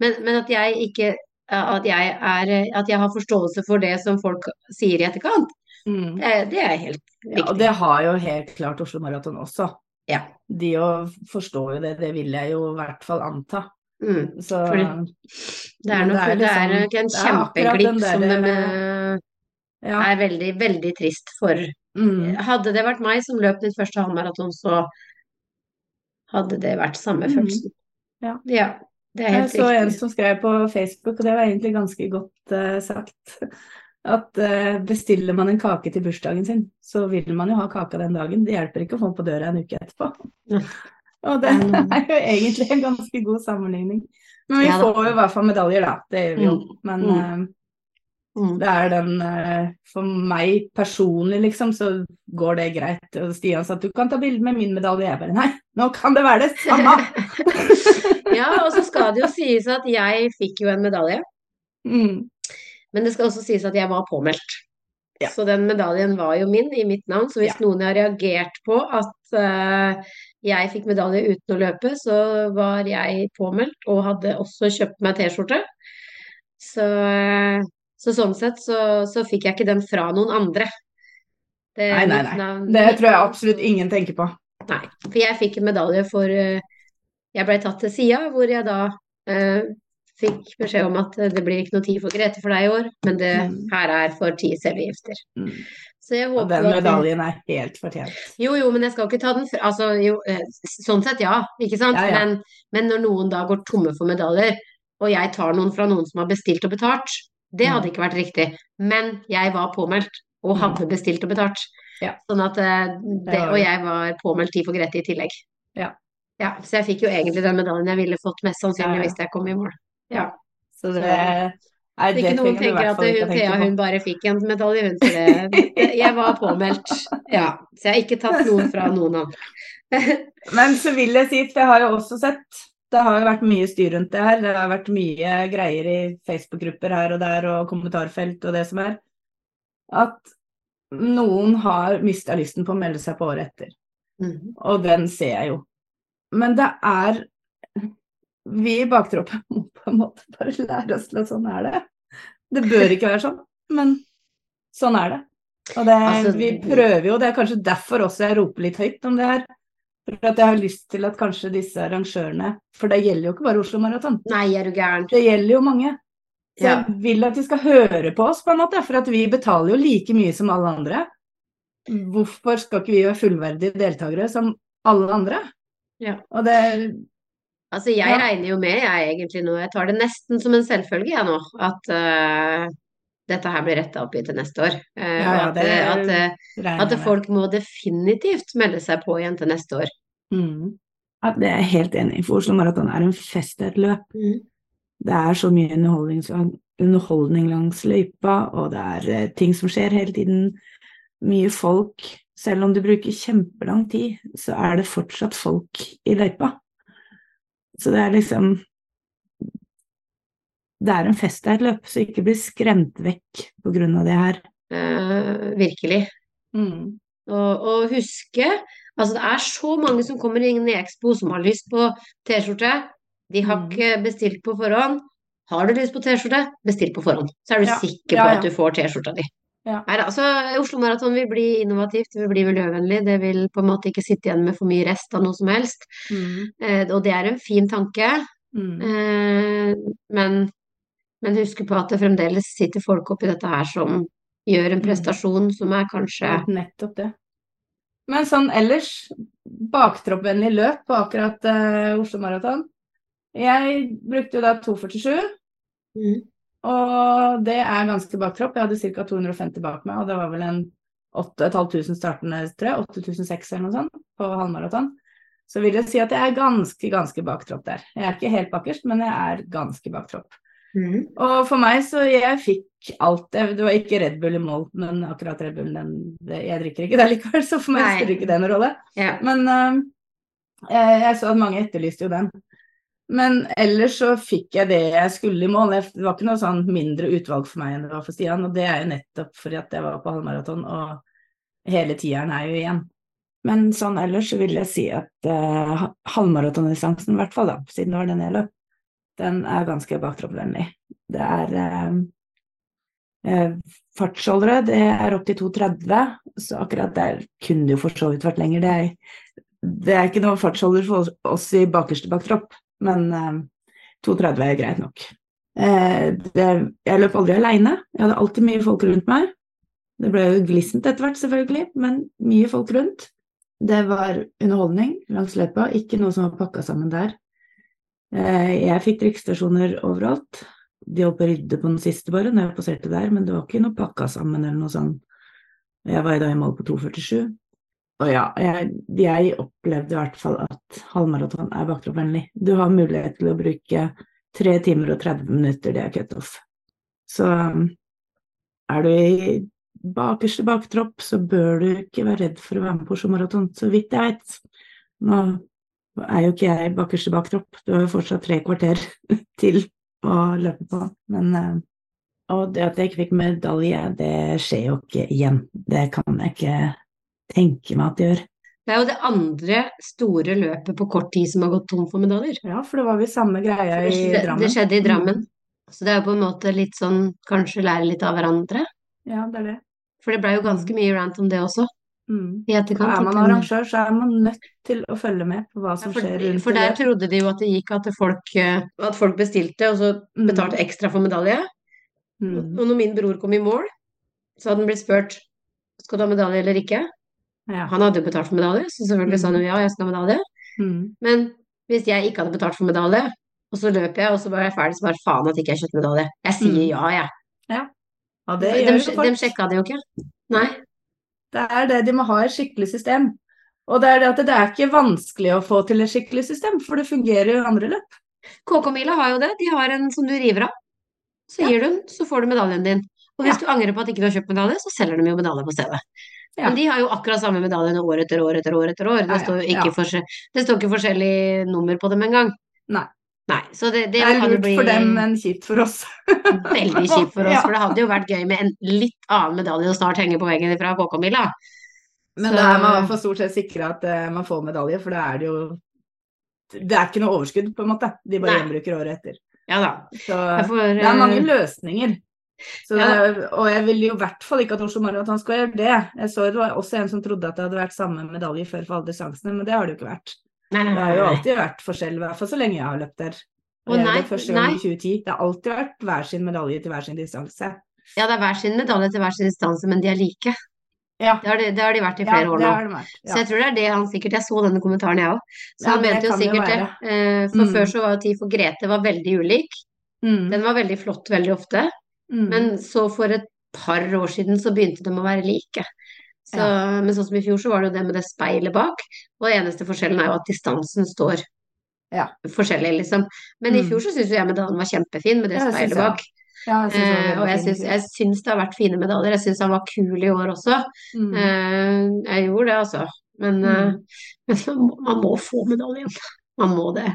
men, men at jeg ikke at jeg, er, at jeg har forståelse for det som folk sier i etterkant, Mm. det, det er helt Ja, og det har jo helt klart Oslo Maraton også. Ja. De jo forstår jo det, det vil jeg jo i hvert fall anta. Mm. Så Fordi- Det er nok, det er det er liksom- en det kjempeglipp som de, eh, ja. er veldig, veldig trist for. Mm. Hadde det vært meg som løp mitt første halvmaraton, så hadde det vært samme Mhm. følelsen. Ja. det er Jeg så en som skrev på Facebook, og det var egentlig ganske godt uh, sagt, at uh, bestiller man en kake til bursdagen sin, så vil man jo ha kaka den dagen. Det hjelper ikke å få den på døra en uke etterpå. Ja. (laughs) Og det er jo egentlig en ganske god sammenligning. Men vi Ja får jo i hvert fall medaljer, da. Det gjør vi jo. Mm. Men Mm. Mm. det er den eh, For meg personlig, liksom, så går det greit. Og Stian sa at du kan ta bilde med min medalje. Jeg bare nei, nå kan det være det samme! (laughs) Ja, og så skal det jo sies at jeg fikk jo en medalje, mm. men det skal også sies at jeg var påmeldt. Ja. Så den medaljen var jo min i mitt navn, så hvis Ja. noen har reagert på at uh, jeg fikk medalje uten å løpe, så var jeg påmeldt og hadde også kjøpt meg T-skjorte. Så, eh, så sånn sett så, så fikk jeg ikke den fra noen andre. Det- Nei, nei, nei. navn- Det tror jeg absolutt ingen tenker på. Nei, for jeg fikk en medalje for eh, Jeg ble tatt til sida, hvor jeg da eh, fikk beskjed om at eh, det blir ikke noe tid for Grete for deg i år, men det Mm. her er for ti cellegifter. Mm. Og den medaljen er helt fortjent. Jo, jo, men jeg skal ikke ta den fra Altså, jo, sånn sett ja, ikke sant? Ja, ja. Men, men når noen da går tomme for medaljer, og jeg tar noen fra noen som har bestilt og betalt, det Mm. hadde ikke vært riktig. Men jeg var påmeldt og Mm. hadde bestilt og betalt. Ja. Sånn at eh, det, Og jeg var påmeldt tid for Grete i tillegg. Ja. Ja, så jeg fikk jo egentlig den medaljen jeg ville fått mest sannsynlig hvis jeg kom i mål. Ja. Så det Nei, ikke noen tenker at hun, Thea hun bare fikk en medalje, hun. For det, jeg var påmeldt. Ja. Så jeg har ikke tatt noe fra noen andre. (laughs) Men så vil jeg si, for jeg har jo også sett Det har jo vært mye styr rundt det her. Det har vært mye greier i Facebook-grupper her og der og kommentarfelt og det som er. At noen har mista lysten på å melde seg på året etter. Mm. Og den ser jeg jo. Men det er Vi i baktroppen må på en måte bare lære oss til at sånn er det. Det bør ikke være sånn, men sånn er det. Og det, Altså, vi prøver jo, det er kanskje derfor også jeg roper litt høyt om det her. For at jeg har lyst til at kanskje disse arrangørene For det gjelder jo ikke bare Oslo Maraton. Nei, er du gæren. Det gjelder jo mange. Så Ja. jeg vil at de skal høre på oss, på en måte. For at vi betaler jo like mye som alle andre. Hvorfor skal ikke vi være fullverdige deltakere som alle andre? Ja. Og det Altså, jeg Ja. regner jo med, jeg egentlig nå, jeg tar det nesten som en selvfølge, jeg nå, at eh, dette her blir retta opp i til neste år. Eh, Ja, ja, det, at, at, eh, at folk må definitivt melde seg på igjen til neste år. Mm. Ja, det er jeg helt enig i, for Oslo Maraton er en fest et løp. Det er så mye underholdning, underholdning langs løypa, og det er eh, ting som skjer hele tiden. Mye folk. Selv om du bruker kjempelang tid, så er det fortsatt folk i løypa. Så det er liksom Det er en fest det er et løp, så ikke bli skremt vekk av det her. Uh, virkelig. Mm. Og, og huske Altså, det er så mange som kommer inn i Expo som har lyst på T-skjorte. De har Mm. ikke bestilt på forhånd. Har du lyst på T-skjorte, bestill på forhånd. Så er du Ja. sikker på ja. at du får T-skjorta di. Ja. Nei altså Oslo Maraton vil bli innovativt, det vil bli miljøvennlig. Det vil på en måte ikke sitte igjen med for mye rest av noe som helst. Mm. Eh, og det er en fin tanke. Mm. Eh, men, men husk på at det fremdeles sitter folk oppi dette her som gjør en Mm. prestasjon som er kanskje nettopp det. Men sånn ellers, baktroppvennlig løp på akkurat uh, Oslo Maraton. Jeg brukte jo da 2,47, mm, og det er ganske baktropp. Jeg hadde ca. 250 bak meg, og det var vel en 8500 startende, tror jeg. 8600 eller noe sånt på halvmaraton. Så vil jeg si at jeg er ganske, ganske baktropp der. Jeg er ikke helt bakerst, men jeg er ganske baktropp. Mm. Og for meg så jeg fikk alt det. Var ikke Red Bull i mål, men akkurat Red Bull, den, det, jeg drikker ikke det likevel, (laughs) så for meg Nei. spiller ikke det noen rolle. Ja. Men uh, jeg, jeg så at mange etterlyste jo den. Men ellers så fikk jeg det jeg skulle i mål. Det var ikke noe sånn mindre utvalg for meg enn det var for Stian, og det er jo nettopp fordi at jeg var på halvmaraton, og hele tieren er jo igjen. Men sånn ellers så vil jeg si at uh, halvmaratondistansen, i hvert fall da, siden det var den jeg løp, den er ganske baktroppvennlig. Det er eh, eh, fartsholdere, det er opp til 2,30, så akkurat der kunne det jo for så vidt vært lenger. Det er, det er ikke noe fartsholder for oss i bakerste baktropp, men eh, 2,30 er greit nok. Eh, det, jeg løp aldri aleine, jeg hadde alltid mye folk rundt meg. Det ble jo glissent etter hvert, selvfølgelig, men mye folk rundt. Det var underholdning langs løypa, ikke noe som var pakka sammen der. Eh, Jeg fikk drikkestasjoner overalt. De holdt på å rydde på den siste bare, når jeg passerte der, men det var ikke noe pakka sammen eller noe sånt. Jeg var i dag i mål på 2,47. Og ja, jeg, jeg opplevde i hvert fall at halvmaraton er baktroppvennlig. Du har mulighet til å bruke 3 timer og 30 minutter, det er cutoff. Så um, er du i bakerste baktropp, så bør du ikke være redd for å være med på Oslo Maraton, så vidt jeg vet. Nå er jo ikke jeg bakerste baktropp, du har jo fortsatt tre kvarter (laughs) til å løpe på. Men eh, Og det at jeg ikke fikk medalje, det skjer jo ikke igjen. Det kan jeg ikke tenke meg at det gjør. Det er jo det andre store løpet på kort tid som har gått tom for medaljer. Ja, for det var vel samme greia i Drammen. det skjedde i Drammen. Så det er jo på en måte litt sånn kanskje lære litt av hverandre. Ja, det er det. For det blei jo ganske mye rant om det også Mm. i etterkant. Er man arrangør, så er man nødt til å følge med på hva Ja, som for, skjer rundt for der trodde de jo at det gikk at folk, eh, at folk bestilte og så Mm. betalte ekstra for medalje. Mm. Og når min bror kom i mål, så hadde han blitt spurt skal du ha medalje eller ikke. Ja. Han hadde jo betalt for medalje, så selvfølgelig sa han jo ja, jeg skal ha medalje. Mm. Men hvis jeg ikke hadde betalt for medalje, og så løp jeg, og så var jeg ferdig, så bare faen at ikke jeg kjøpte medalje. Jeg sier Mm. ja, jeg. Og det De, gjør jo de sjekka det jo ikke. Nei. Det er det de må ha et skikkelig system. Og det er det at det er ikke vanskelig å få til et skikkelig system, for det fungerer jo andre løp. KK-mila har jo det. De har en som du river av. Så Ja. gir du den, så får du medaljen din. Og hvis Ja. du angrer på at ikke du har kjøpt medalje, så selger de jo medalje på stedet. Ja. Men de har jo akkurat samme medaljene år etter år etter år etter år. Det Ja, ja, står, ja. ikke forskjell, det står ikke forskjellig nummer på dem engang. Nei. Nei, så det, det, Det er lurt bli for dem, men kjipt for oss. (laughs) veldig kjipt for oss. Ja. For det hadde jo vært gøy med en litt annen medalje å snart henge på veggen fra KK-mila. Men Så- da er man i hvert fall stort sett sikra at uh, man får medalje, for da er det jo Det er ikke noe overskudd, på en måte. De bare Nei. gjenbruker året etter. Ja da. Så får, uh... det er mange eh, løsninger. Så, Ja. og jeg vil jo i hvert fall ikke at Oslo Maraton skal gjøre det. Jeg så det var også en som trodde at det hadde vært samme medalje før for alle distansene, men det har det jo ikke vært. Nei, nei, Det har jo alltid vært forskjell, i hvert fall så lenge jeg har løpt der. Og jeg nei, det første gang nei. i 2010. Det har alltid vært hver sin medalje til hver sin distanse. Ja, det er hver sin medalje til hver sin distanse, men de er like. Ja, Det har de, det har de vært i ja flere år nå. det. Så jeg tror det er det han sikkert Jeg så denne kommentaren, jeg òg. Så Ja, han mente jo jo sikkert det. Eh, For Mm. før så var jo tid for Grete var veldig ulik. Mm. Den var veldig flott veldig ofte. Mm. Men så for et par år siden så begynte de å være like. Så, Men sånn som i fjor så var det jo det med det speilet bak. Og den eneste forskjellen er jo at distansen står Ja. forskjellig, liksom. Men i Mm. fjor så syns jeg medaljen var kjempefin med det Ja, det speilet bak. Ja, jeg Eh, og jeg syns, jeg syns det har vært fine medaljer. Jeg syns han var kul i år også. Mm. Eh, jeg gjorde det, altså. Men, Mm. men man, må, man må få medaljen. Man må det.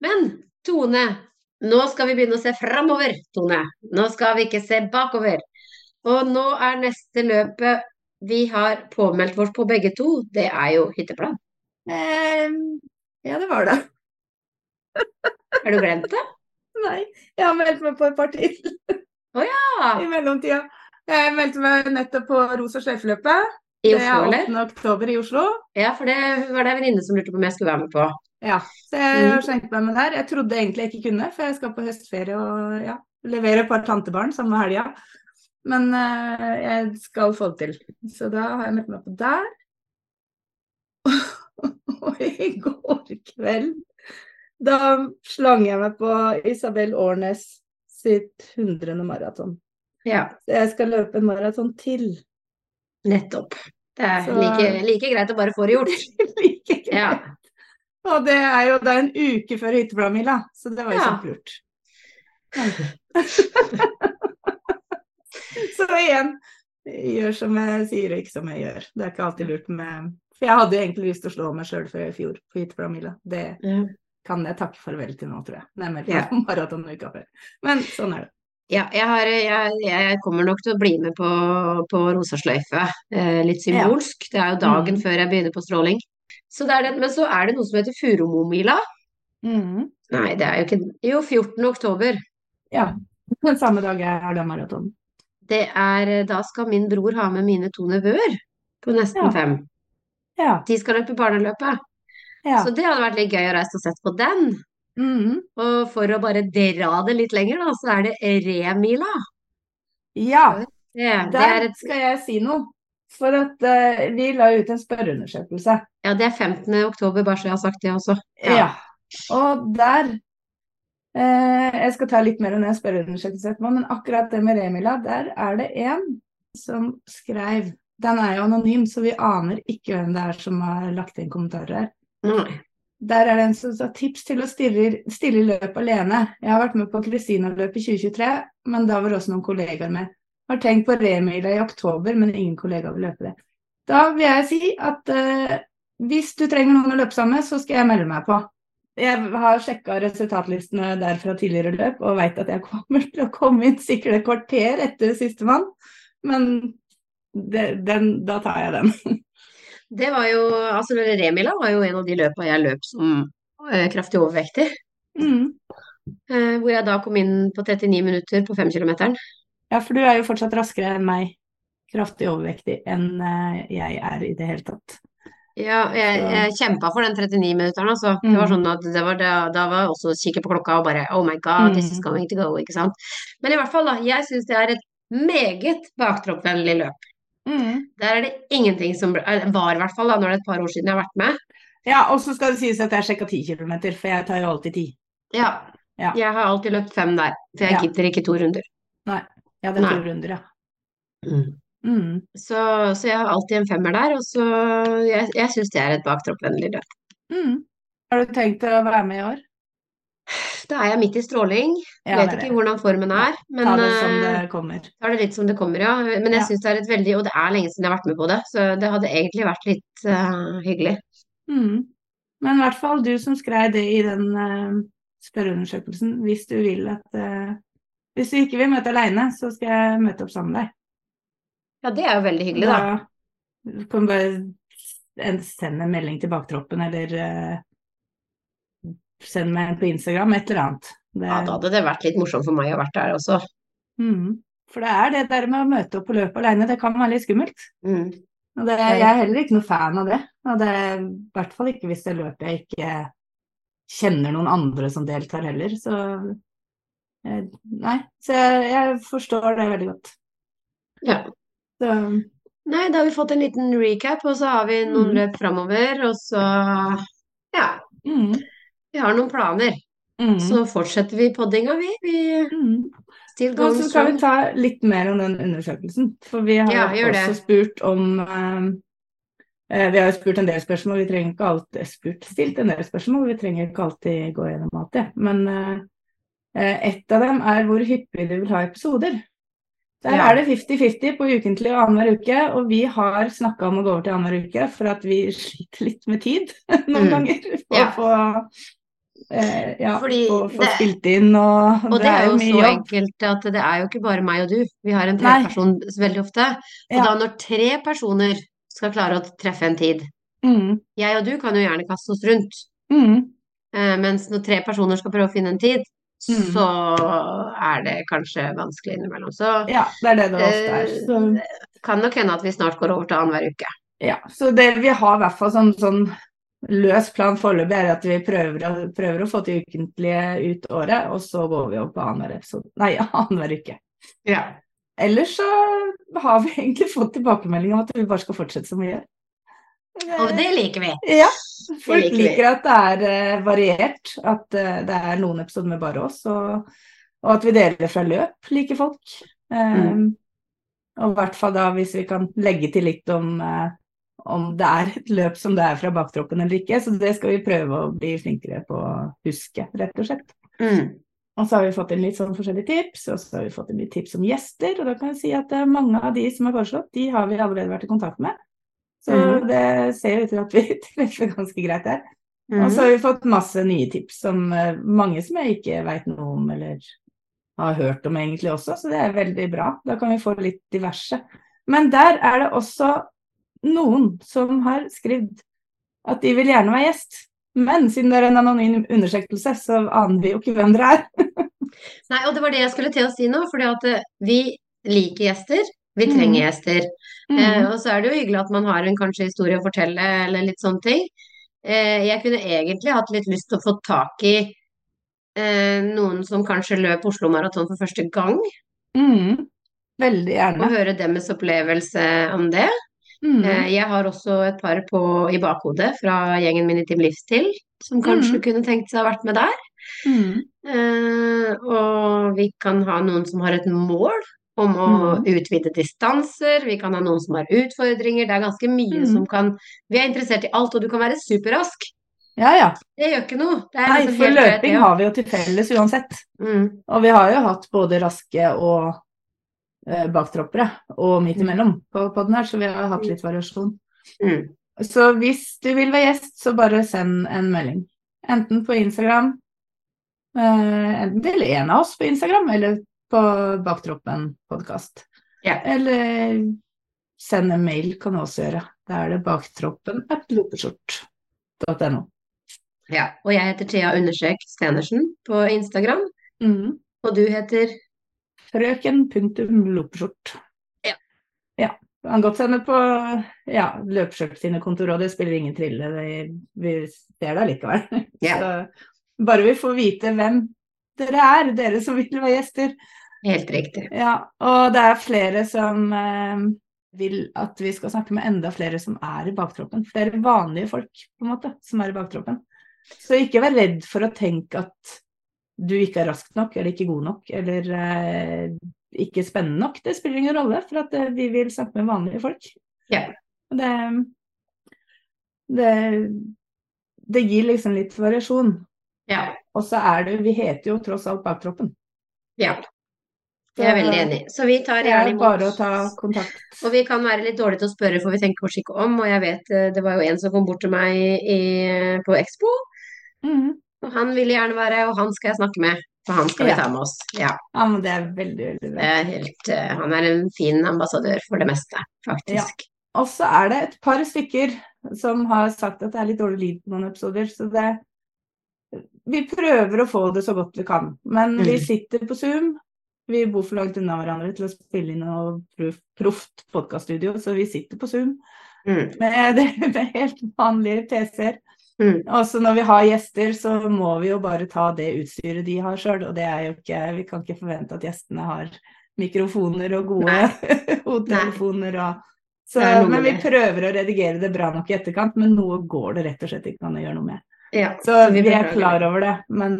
Men Tone, nå skal vi begynne å se framover, Tone. Nå skal vi ikke se bakover. Og nå er neste løpet vi har påmeldt oss på begge to, det er jo hytteplan. Eh, ja, det var det. (laughs) Har du glemt det? Nei, jeg har meldt meg på et par til Ja, (laughs) i mellomtida. Jeg meldte meg nettopp på Rosa sløyfeløpet. I Det er eller? 8. oktober i Oslo. Ja, for det var det en venninne som lurte på om jeg skulle være med på. Ja, så jeg Mm. har skjenket meg med der. Jeg trodde egentlig jeg ikke kunne, for jeg skal på høstferie og ja, levere et par tantebarn samme helga. Men uh, jeg skal få det til. Så da har jeg meldt meg på der. (laughs) Og i går kveld, da slang jeg meg på Isabel Årnes sitt 100. maraton. Ja, Så jeg skal løpe en maraton til. nettopp. Det er Så- like, like greit å bare få det gjort. (laughs) like greit. Ja. Og det er jo da en uke før hytteplanmila, så det var jo Ja. kjempelurt. (laughs) (laughs) så igjen, gjør som jeg sier og ikke som jeg gjør. Det er ikke alltid lurt med For jeg hadde jo egentlig lyst til å slå meg sjøl før i fjor på hytteplanmila. Det Ja. kan jeg takke farvel til nå, tror jeg. Nemlig jeg meldte Ja. (laughs) maraton uka før. Men sånn er det. Ja, jeg, har, jeg, jeg kommer nok til å bli med på, på rosa sløyfe, eh, litt symbolsk. Det er jo dagen Mm. før jeg begynner på stråling. Så det er det, men så er det noe som heter Furumomila. Mm. Nei, det er jo ikke Jo, 14. oktober. Ja. Den samme dag er har maraton. Det er Da skal min bror ha med mine to nevøer på nesten Ja. fem. Ja. De skal løpe barneløpet. ja. Så det hadde vært litt gøy å reise og sett på den. Mhm. Og for å bare dra det litt lenger, da, så er det Remila. ja. Det, det Der er et skal jeg si noe. For at uh, vi la ut en spørreundersøkelse. Ja, det er 15. oktober, bare så jeg har sagt det også. Ja. Og der eh, Jeg skal ta litt mer om den spørreundersøkelsen etterpå, men akkurat det med Remila, der er det en som skrev Den er jo anonym, så vi aner ikke hvem det er som har lagt inn kommentarer her. Nei. Der er det en som sa tips til å stille, stille løp alene. Jeg har vært med på Kristina-løpet i 2023, men da var også noen kollegaer med. Har tenkt på Remila i oktober, men ingen kollegaer vil løpe det. Da vil jeg si at eh, hvis du trenger noen å løpe sammen med, så skal jeg melde meg på. Jeg har sjekka resultatlistene der fra tidligere løp, og veit at jeg kommer til å komme inn sikkert et kvarter etter sistemann. Men det, den, da tar jeg den. Det var jo, altså Remila var jo en av de løpa jeg løp som eh, kraftig overvektig. Mm. Eh, hvor jeg da kom inn på 39 minutter på 5 km. Ja, for du er jo fortsatt raskere enn meg. Kraftig overvektig enn eh, jeg er i det hele tatt. Ja, jeg, jeg kjempa for den 39-minutteren, altså. Det var Mm. sånn at det var da, da var jeg også kikke på klokka og bare Oh my God, this is Mm. going to go, ikke sant. Men i hvert fall, da. Jeg syns det er et meget baktroppvennlig løp. Mm. Der er det ingenting som eh, Var i hvert fall, da, når det er et par år siden jeg har vært med. Ja, og så skal det sies at jeg sjekka 10 km, for jeg tar jo alltid 10. Ja. Ja. Jeg har alltid løpt fem der, for jeg Ja. gidder ikke to runder. Ja, det er Nei. to runder, ja. Mm. Så, så jeg har alltid en femmer der, og så Jeg, jeg syns det er et baktroppvennlig løp. Mm. Har du tenkt å være med i år? Da er jeg midt i stråling. Ja, Vet ikke hvordan formen er, men tar det som eh, det kommer. tar det litt som det kommer, ja. Men jeg Ja. syns det er et veldig Og det er lenge siden jeg har vært med på det, så det hadde egentlig vært litt uh, hyggelig. Mm. Men i hvert fall du som skrev det i den uh, spørreundersøkelsen, hvis du vil at uh, Hvis du ikke vil møte aleine, så skal jeg møte opp sammen med deg. Ja, det er jo veldig hyggelig, da. Da kan bare sende en melding til baktroppen, eller uh, send meg en på Instagram, et eller annet. Det, Ja, da hadde det vært litt morsomt for meg å vært der også. mm. For det er det der med å møte opp på løpet aleine, det kan være litt skummelt. Mm. Og det, jeg er heller ikke noe fan av det. Og det er i hvert fall ikke hvis det løpet jeg ikke kjenner noen andre som deltar heller. Så nei. Så jeg, jeg forstår det veldig godt. Ja. Så Nei, da har vi fått en liten recap, og så har vi noen Mm. løp framover, og så Ja, mm, vi har noen planer. mm, Så fortsetter vi poddinga, vi. Vi mm. still Og så skal vi ta litt mer om den undersøkelsen. For vi har Ja, også spurt om eh, Eh, Vi har jo spurt en del spørsmål, vi trenger ikke alltid spurt, stilt en del spørsmål, vi trenger ikke alltid gå gjennom alt det. Men eh, et av dem er hvor hyppig du vil ha episoder. Der Ja. er det 50-50 på ukentlig og annenhver uke, og vi har snakka om å gå over til annenhver uke for at vi sliter litt med tid (laughs) noen Mm. ganger. For Ja. å få, eh, ja, få, få det- spilt inn og Og det er jo så jobb. enkelt at det er jo ikke bare meg og du. Vi har en tredjeperson veldig ofte. Og da når tre personer skal klare å treffe en tid Mm, Jeg og du kan jo gjerne kaste oss rundt, mm, eh, mens når tre personer skal prøve å finne en tid, Mm. så er det kanskje vanskelig innimellom. Så ja, det er det det ofte er. eh, Så. kan nok hende at vi snart går over til annenhver uke. Ja, så det vi har i hvert fall sånn, sånn løs plan foreløpig er at vi prøver prøver å få til ukentlige ut året, og så går vi opp på (laughs) annenhver uke. Ja. Ellers så har vi egentlig fått tilbakemelding om at vi bare skal fortsette som vi gjør. Og det liker vi. Ja, folk liker liker at det er uh, variert, at uh, det er noen episoder med bare oss, og, og at vi deler fra løp, liker folk. Eh, Mm. Og i hvert fall da hvis vi kan legge til litt om uh, om det er et løp som det er fra baktroppen eller ikke. Så det skal vi prøve å bli flinkere på å huske, rett og slett. Mm. Og så har vi fått inn litt sånn forskjellige tips, og så har vi fått inn litt tips om gjester. Og da kan jeg si at mange av de som er foreslått, de har vi allerede vært i kontakt med. Så mm. det ser ut til at vi (laughs) treffer ganske greit der. Og så Mhm. har vi fått masse nye tips om eh, mange som jeg ikke veit noe om eller har hørt om egentlig også, så det er veldig bra. Da kan vi få litt diverse. Men der er det også noen som har skrevet at de vil gjerne være gjest. Men siden det er en anonym undersøkelse, så aner vi jo ikke hvem dere er. (laughs) Nei, og det var det jeg skulle til å si nå, fordi at eh, vi liker gjester. Vi Mm. trenger gjester. Eh, Mm. og så er det jo hyggelig at man har en kanskje historie å fortelle, eller litt sånne ting. Eh, jeg kunne egentlig hatt litt lyst til å få tak i eh, noen som kanskje løp Oslo Maraton for første gang, Mm. Veldig og høre deres opplevelse om det. Mm. Eh, jeg har også et par på, i bakhodet fra gjengen min i Team Livsstil, som kanskje Mm. kunne tenkt seg å ha vært med der. Mm. Eh, og vi kan ha noen som har et mål om å Mm. utvide distanser. Vi kan ha noen som har utfordringer. Det er ganske mye Mm. som kan Vi er interessert i alt, og du kan være superrask. Ja ja. Det gjør ikke noe. Det Nei, liksom for løping har vi jo til felles uansett. Mm. Og vi har jo hatt både raske og eh, baktroppere, og midt imellom på podden her, så vi har hatt litt variasjon. Mm. Så hvis du vil være gjest, så bare send en melding. Enten på Instagram, eh, enten til en av oss på Instagram, eller på Baktroppen podkast. Ja. Eller send en mail kan du også gjøre. Da er det baktroppen at lopeskjort.no. Ja. Og jeg heter Thea Undersøk Stenersen på Instagram. Mm. Og du heter Frøken.lopeskjort. Ja. Ja. Du kan godt sende på ja, Løpeskjørt sine kontorer, og det spiller ingen trille. Vi ser det likevel. Ja. (laughs) Så bare vi får vite hvem dere er, dere som vil være gjester. Helt riktig. Ja, og det er flere som eh, vil at vi skal snakke med enda flere som er i baktroppen. Flere vanlige folk, på en måte, som er i baktroppen. Så ikke vær redd for å tenke at du ikke er rask nok, eller ikke god nok, eller eh, ikke spennende nok. Det spiller ingen rolle, for at eh, vi vil snakke med vanlige folk. Ja. Det, det, det gir liksom litt variasjon. Ja. Og så er det, vi heter jo tross alt Baktroppen. ja. Jeg er veldig enig. Så vi tar gjerne imot. bare å ta kontakt. Og vi kan være litt dårlige til å spørre, for vi tenker oss ikke om. Og jeg vet eh, det var jo en som kom bort til meg i, på Expo, Mm. og han ville gjerne være, og han skal jeg snakke med. For han skal vi Ja. ta med oss. Ja. Ja, men det er veldig, veldig bra. helt, eh, han er en fin ambassadør for det meste, faktisk. Og så er det et par stykker som har sagt at det er litt dårlig lyd på noen episoder, så det Vi prøver å få det så godt vi kan, men vi Mm. sitter på Zoom. Vi bor for langt unna hverandre til å spille inn noe proft podkaststudio, så vi sitter på Zoom Mm. med, (laughs) det, med helt vanlige PC-er. Mm. Også når vi har gjester, så må vi jo bare ta det utstyret de har sjøl, og det er jo ikke Vi kan ikke forvente at gjestene har mikrofoner og gode (laughs) hodetelefoner og så, Men vi prøver å redigere det bra nok i etterkant, men noe går det rett og slett ikke an å gjøre noe med. Ja, Så vi vi er klar over det, men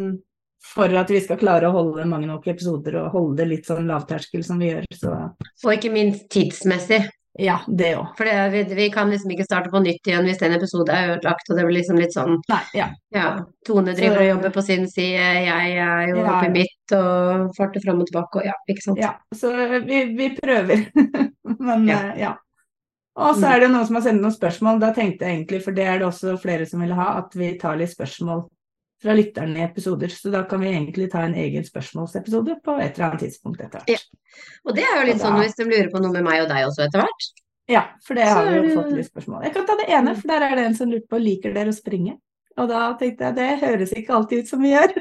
for at vi skal klare å holde mange nok episoder og holde det litt sånn lavterskel som vi gjør, så Og ikke minst tidsmessig. Ja, det òg. For det, vi, vi kan liksom ikke starte på nytt igjen hvis en episode er ødelagt, og det blir liksom litt sånn Nei, ja. Ja, Tone driver Så- og jobber på sin side, jeg er jo Ja, oppe i mitt og farter fram og tilbake og ja, ikke sant. ja. Så vi, vi prøver. (laughs) Men Ja. eh, ja. Og så Mm. er det noen som har sendt noen spørsmål. Da tenkte jeg egentlig, for det er det også flere som vil ha, at vi tar litt spørsmål fra lytterne i episoder. Så da kan vi egentlig ta en egen spørsmålsepisode på et eller annet tidspunkt etter hvert. Ja. Og det er jo litt da- sånn hvis de lurer på noe med meg og deg også etter hvert. Ja, for det har vi jo fått litt spørsmål. Jeg kan ta det ene, for der er det en som lurte på liker dere å springe. Og da tenkte jeg det høres ikke alltid ut som vi gjør.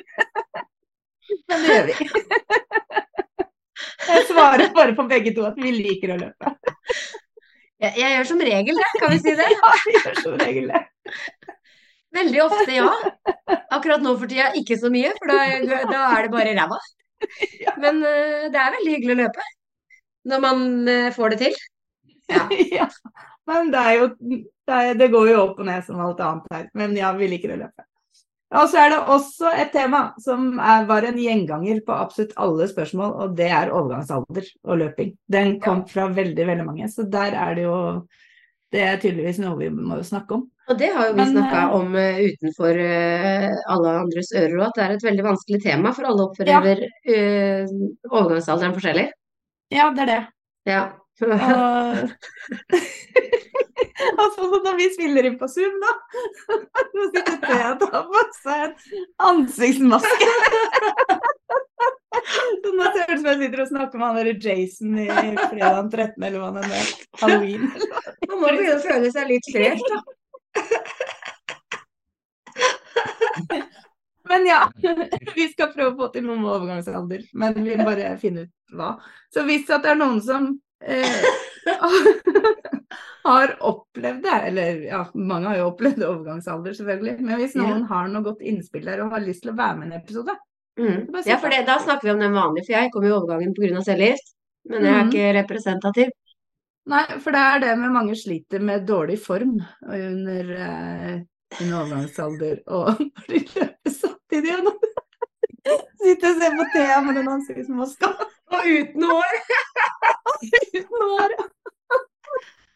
(laughs) Men det gjør vi. (laughs) Jeg svarer bare på begge to at vi liker å løpe. Jeg, jeg gjør som regel det, kan vi si det? (laughs) Ja, vi gjør som regel det. Veldig ofte ja. Akkurat nå for tida ikke så mye, for da, da er det bare ræva. (laughs) Men uh, det er veldig hyggelig å løpe når man uh, får det til. Ja. (laughs) Ja. Men det er jo det, er, det går jo opp og ned som alt annet her. Men ja, vi liker å løpe. Og så er det også et tema som er, var en gjenganger på absolutt alle spørsmål, og det er overgangsalder og løping. Den kom fra veldig, veldig mange, så der er det jo Det er tydeligvis noe vi må snakke om. Og det har jo vi snakka eh, om uh, utenfor uh, alle andres ører òg, at det er et veldig vanskelig tema, for alle opplever uh, overgangsalderen forskjellig. Ja, det er det. Ja. Og (laughs) altså, når vi spiller inn på Zoom, da, (laughs) så sitter Thea og tar på seg en ansiktsmaske. (laughs) Så nå ser det ut som jeg sitter og snakker med han der Jason i fredag den 13., eller hva det er. Halloween. Man må begynne å føle seg litt fresh, da. (laughs) Men ja, (laughs) vi skal prøve å få til noe med overgangsalder, men vi må bare finne ut hva. Så hvis det er noen som eh, (laughs) har opplevd det, eller ja, mange har jo opplevd overgangsalder selvfølgelig, men hvis noen har noe godt innspill der og har lyst til å være med i en episode, Mm. Ja, for det, da snakker vi om den vanlige, for jeg kom i overgangen pga. cellegift. Men jeg er Mhm. ikke representativ. Nei, for det er det med mange sliter med dårlig form under eh, sin overgangsalder, og (laughs) når de løper samtidig gjennom. (laughs) Sitter og ser på Thea med den ansiktsmaska Og uten hår! (laughs) uten hår.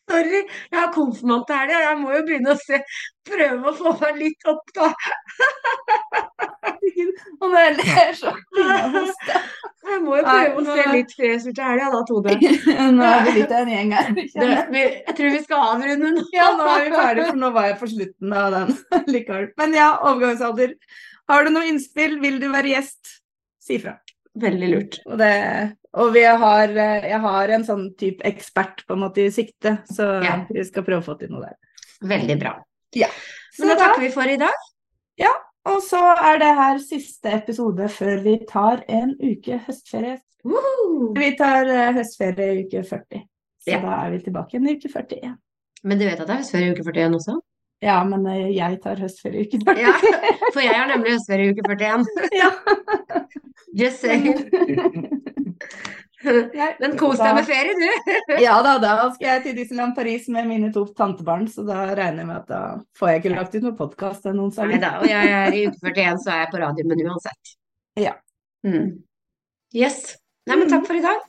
Sorry, jeg har konfirmant til helga. Jeg må jo begynne å se, prøve å få meg litt opp, da. Og når jeg ler så jeg må jo prøve å se litt fresh ut til helga, da, Tode. (laughs) Nå er vi litt av en gjeng her. Jeg. tror vi skal avrunde nå. Ja, nå er vi ferdige, for nå var jeg på slutten av den (laughs) likevel. Men ja, overgangsalder. Har du noe innspill, vil du være gjest, si fra. Veldig lurt. Og, det, og vi har, jeg har en sånn type ekspert på en måte i sikte, så Ja. vi skal prøve å få til noe der. Veldig bra. Så Men da da, takker vi for i dag. Ja, og så er det her siste episode før vi tar en uke høstferie. Woohoo! Vi tar eh, høstferie i uke 40, så Ja. da er vi tilbake i uke 41. Men du vet at det er høstferie i uke 41 også? Ja, men eh, jeg tar høstferie i uke 40. Ja, for jeg har nemlig høstferie i uke 41. Ja. Just saying. (laughs) Men kos deg med ferie, du. (laughs) Ja da, da skal jeg til Disneyland Paris med mine to tantebarn, så da regner jeg med at da får jeg ikke lagt ut noen podkast noen Nei særlig. da, og jeg er i uke 41, så er jeg på radio, men uansett. Ja. Mm. Yes. Nei, men takk for i dag.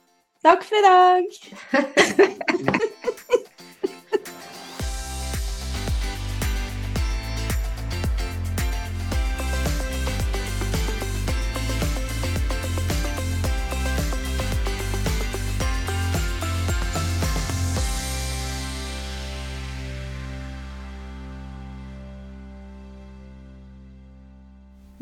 Takk for i dag. (laughs)